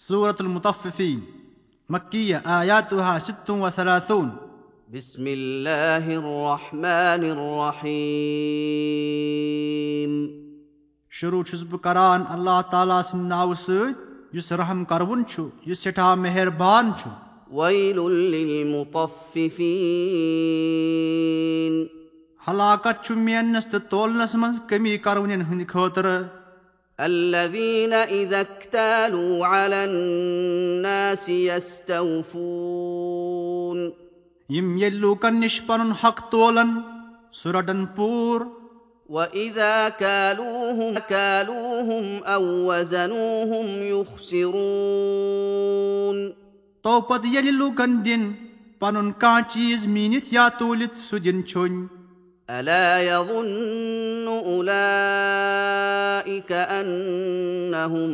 سورة المطففين مكية آياتها ست وثلاثون بسم الله الرحمن الرحيم شروع چھُس بہٕ کران اللہ تعالیٰ سٕنٛدِ ناوٕ سۭتۍ یُس رحم کروُن چھُ یُس سٮ۪ٹھاہ مہربان چھُ ويل للمطففين ہلاکت چھُ میننس تہٕ تولنس منٛز کٔمی کرونٮ۪ن ہٕنٛدِ خٲطرٕ الذين إذا اكتالوا على الناس يستوفون. ییٚلہِ لوٗکن نِش پنُن حق تولن سُہ رٹن پوٗر. وإذا كالوهم كالوهم أو وزنوهم يخسرون. تو پتہٕ ییٚلہِ لوٗکن دِن پنُن کانٛہہ چیٖز میٖنِتھ یا توٗلِتھ سُہ دِن چھوٚنۍ ألا يظن أولئك أنهم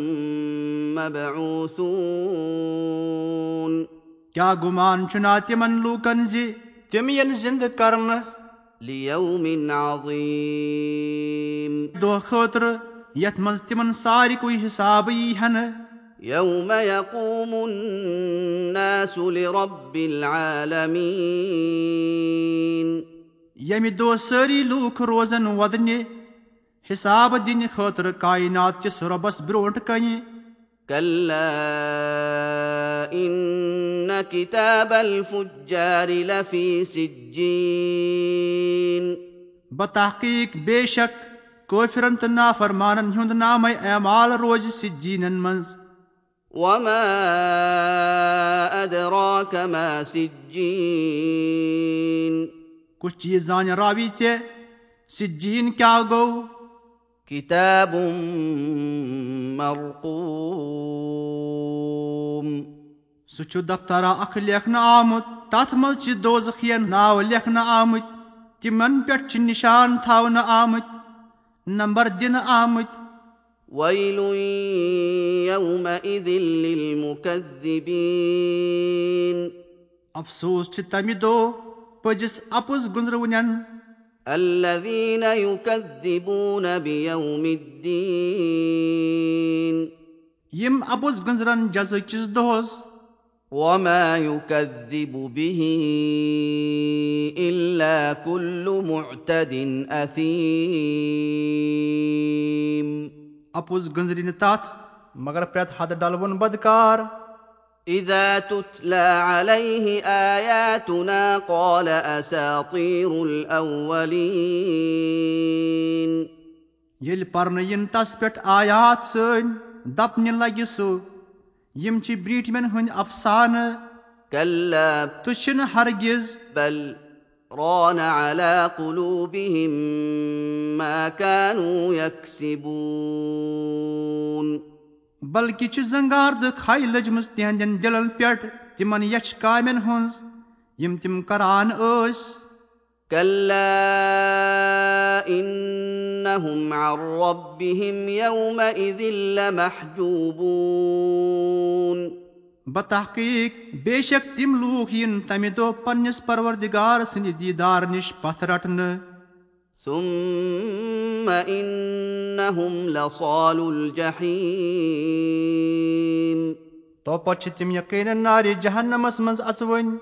مبعوثون کیٛاہ گُمان چھُنا تِمن لوٗکن زِ تِم یِن زِنٛدٕ کرنہٕ ليوم عظيم دۄہ خٲطرٕ یتھ منٛز تِمن سارِکُے حِسابہٕ یی يوم يقوم الناس لرب العالمين ییٚمہِ دۄہ سٲری لوٗکھ روزن وۄدنہِ حِساب دِنہِ خٲطرٕ کاینات کِس رۄبس برونٛٹھ کنہِ كلا إن كتاب الفجار لفي سجين بتحقیٖق بے شک کٲفرن تہٕ نافرمانن ہُنٛد نامے اعمال روزِ سجیٖنن منٛز وما أدراك ما سجين کُس چیٖز زانہِ راوی ژےٚ سجیٖن کیٛاہ گوٚو كتاب مرقوم سُہ چھُ دفترا اکھ لیکھنہٕ آمُت تتھ منٛز چھِ دوزخین ناو لیکھنہٕ آمٕتۍ تِمن پٮ۪ٹھ چھِ نِشان تھاونہٕ آمٕتۍ نمبر دِنہٕ آمٕتۍ ويل يومئذ للمكذبين افسوس چھِ تمہِ دۄہ پٔزِس اَپُز گُزرونٮ۪ن الذين يكذبون بيوم الدين. یِم اَپُز گٔنٛزرن وما يكذب به الا كل معتد اثيم اَپُز گٔنٛزرِ نہٕ تتھ مگر پرٛٮ۪تھ حدٕ ڈلوُن بدکار اذا تتلى عليه اياتنا قال اساطير الاولين ییٚلہِ پرنہٕ یِن تس پٮ۪ٹھ آیات سٲنۍ دپنہِ لگہِ سُہ یِم چھِ برٛیٖٹھمٮ۪ن ہٕنٛدۍ افسانہٕ كلا. تہٕ چھِنہٕ ہرگِز بل ران على قلوبهم ما كانوا يكسبون بلکہِ چھِ زنگاردٕ کھے لٔجمٕژ تِہنٛدٮ۪ن دِلن پٮ۪ٹھ تِمن یچھ کامٮ۪ن ہٕنٛز یِم تِم کران ٲسۍ كلا انهم عن ربهم يومئذ لمحجوبون بتحقیٖق بے شک تِم لوٗکھ یِن تمہِ دۄہ پننِس پروردِگار سٕنٛدِ دیٖدار نِش پتھ رٹنہٕ ثم انهم لصال الجحيم. تو پتہٕ چھِ تِم یقیٖنن نارِ جہنمس منٛز اژوٕنۍ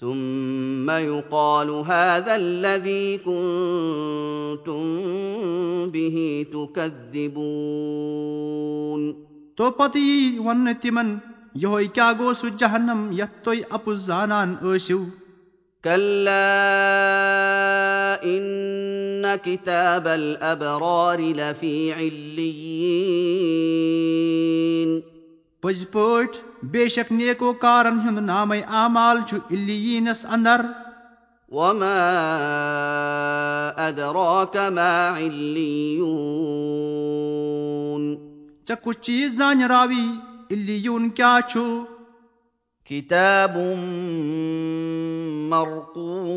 ثم يقال هذا الذي كنتم به تكذبون. تو پتہٕ یی وننہٕ تِمن یِہوے کیٛاہ گوٚو سُہ جہنم یتھ تُہۍ اَپُز زانان ٲسِو كلا ان كتاب الابرار لفي عليين. پٔزۍ پٲٹھۍ بے شک نیکو کارن ہُنٛد نامے اعمال چھُ اِلیٖنس انٛدر وما ادراك ما عليون ژےٚ کُس چیٖز زانہِ راوی اِلیٖن کیٛاہ چھُ كتاب مرقوم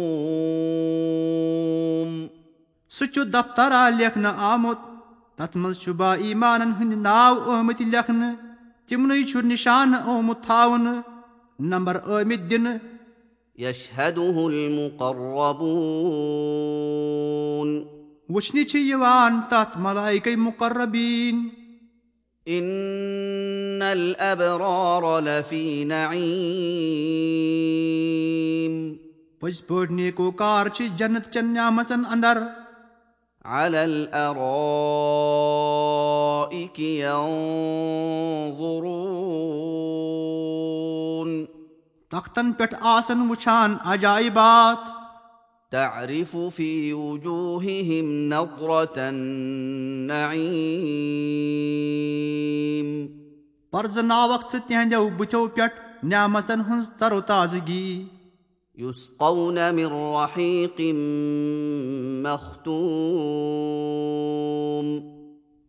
سُہ چھُ دفترا لیکھنہٕ آمُت تتھ منٛز چھُ با ایمانن ہٕنٛدۍ ناو ٲمٕتۍ لیکھنہٕ تِمنٕے چھُ نِشانہٕ آمُت تھاونہٕ نمبر ٲمٕتۍ دِنہٕ يشهده المقربون وٕچھنہِ چھِ یِوان تتھ ملایکے مُقربیٖن لفي نعيم پٔزۍ پٲٹھۍ نیکو کار چھِ جنت چٮ۪ن نعمژن انٛدر على الارائك ينظرون تختن پٮ۪ٹھ آسن وٕچھان عجایبات تعرف في وجوههم نظرة النعيم۔ پرزناوکھ ژٕ تِہنٛدیو بٕتھیو پٮ۪ٹھ نعمژن ہٕنٛز ترو تازگی يسقون من رحيق مختوم.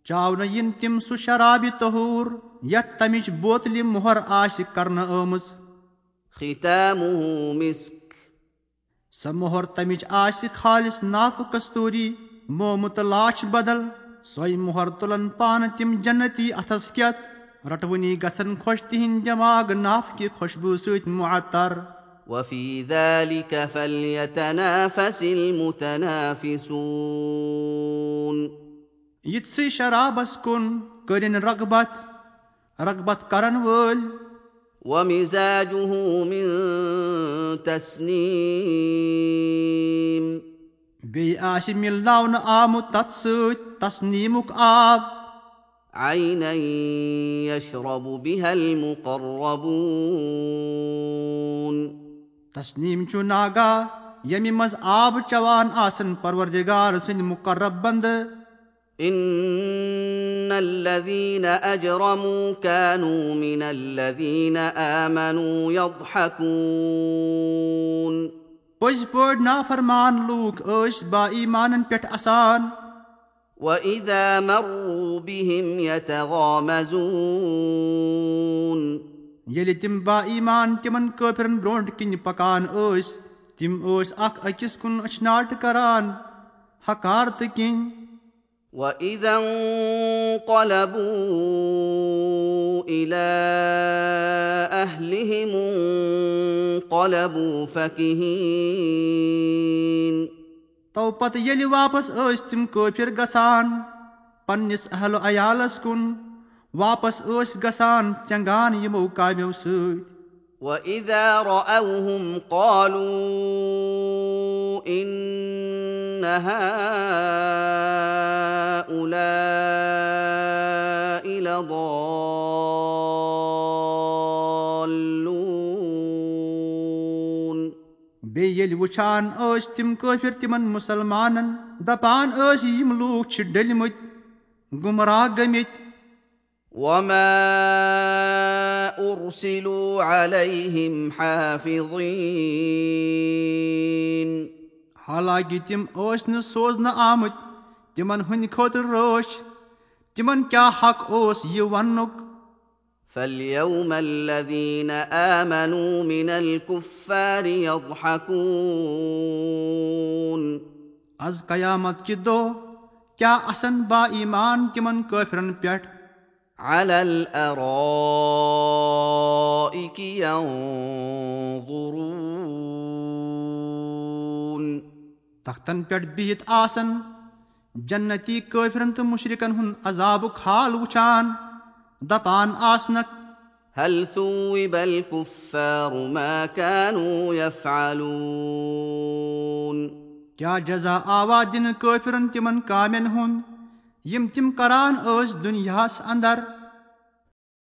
چاونہٕ یِن تِم سُہ شرابہِ طہوٗر یتھ تمِچ بوتلہِ مۄہر آسہِ کرنہٕ آمٕژ ختامه مسك سۄ مۄہر تمِچ آسہِ خالِص نافہٕ کستوٗری مومہٕ تہٕ لاچھ بدل. سۄے مۄہر تُلن پانہٕ تِم جنتی اتھس کٮ۪تھ رٹوٕنی گژھن خۄش تِہنٛدۍ دٮ۪ماغ نافہٕ کہِ خۄشبوٗ سۭتۍ معطر وفي ذلك فليتنافس المتنافسون. یِتھسٕے شرابس کُن کٔرِن رغبت رغبت کرن وٲلۍ ومزاجه من تسنيم بیٚیہِ آسہِ مِلناونہٕ آمُت تتھ سۭتۍ تسنیٖمُک آب عينا يشرب بها المقربون تسنیٖم چھُ ناگا ییٚمہِ منٛز آب چٮ۪وان آسن پروردِگار سٕنٛدِ مُقرب بنٛدٕ. ان الذين اجرموا كانوا من الذين امنوا يضحكون. پٔزۍ پٲٹھۍ نافرمان لوٗکھ ٲسۍ با ایمانن پٮ۪ٹھ اَسان واذا مروا بهم يتغامزون ییٚلہِ تِم با ایمان تِمن کٲفرن برونٛٹھ کِنۍ پکان ٲسۍ تِم ٲسۍ اکھ أکِس کُن أچھناٹ کران حکارتہٕ کِنۍ انقلبوا انقلبوا فكهين تو پتہٕ ییٚلہِ واپس ٲسۍ تِم کٲفِر گژھان پننِس اہلو عیالس کُن واپس ٲسۍ گژھان چنگان یِمو کامیو سۭتۍ واذا راوهم قالوا ان هؤلاء لضالون بیٚیہِ ییٚلہِ وٕچھان ٲسۍ تِم کٲفِر تِمن مُسلمانن دپان ٲسۍ یِم لوٗکھ چھِ ڈٔلۍمٕتۍ گُمراہ گٔمٕتۍ وما ارسلوا عليهم حافظين حالانکہِ تِم ٲسۍ نہٕ سوزنہٕ آمٕتۍ تِمن ہٕنٛدِ خٲطرٕ رٲچھ تِمن کیٛاہ حق اوس یہِ وننُک؟ فاليوم الذين امنوا من الكفار يضحكون آز قیامت کہِ دۄہ کیٛاہ آسن با ایمان تِمن کٲفرن پٮ۪ٹھ على الارائك ينظرون تختن پٮ۪ٹھ بِہِتھ آسن جنتی کٲفرن تہٕ مُشرِقن ہُنٛد عذابُک حال وٕچھان دپان آسنکھ هل ثوب الكفار ما كانوا يفعلون کیٛاہ جزا آوا دِنہٕ کٲفرن تِمن کامٮ۪ن ہُنٛد یِم تِم کران ٲسۍ دُنیاہس انٛدر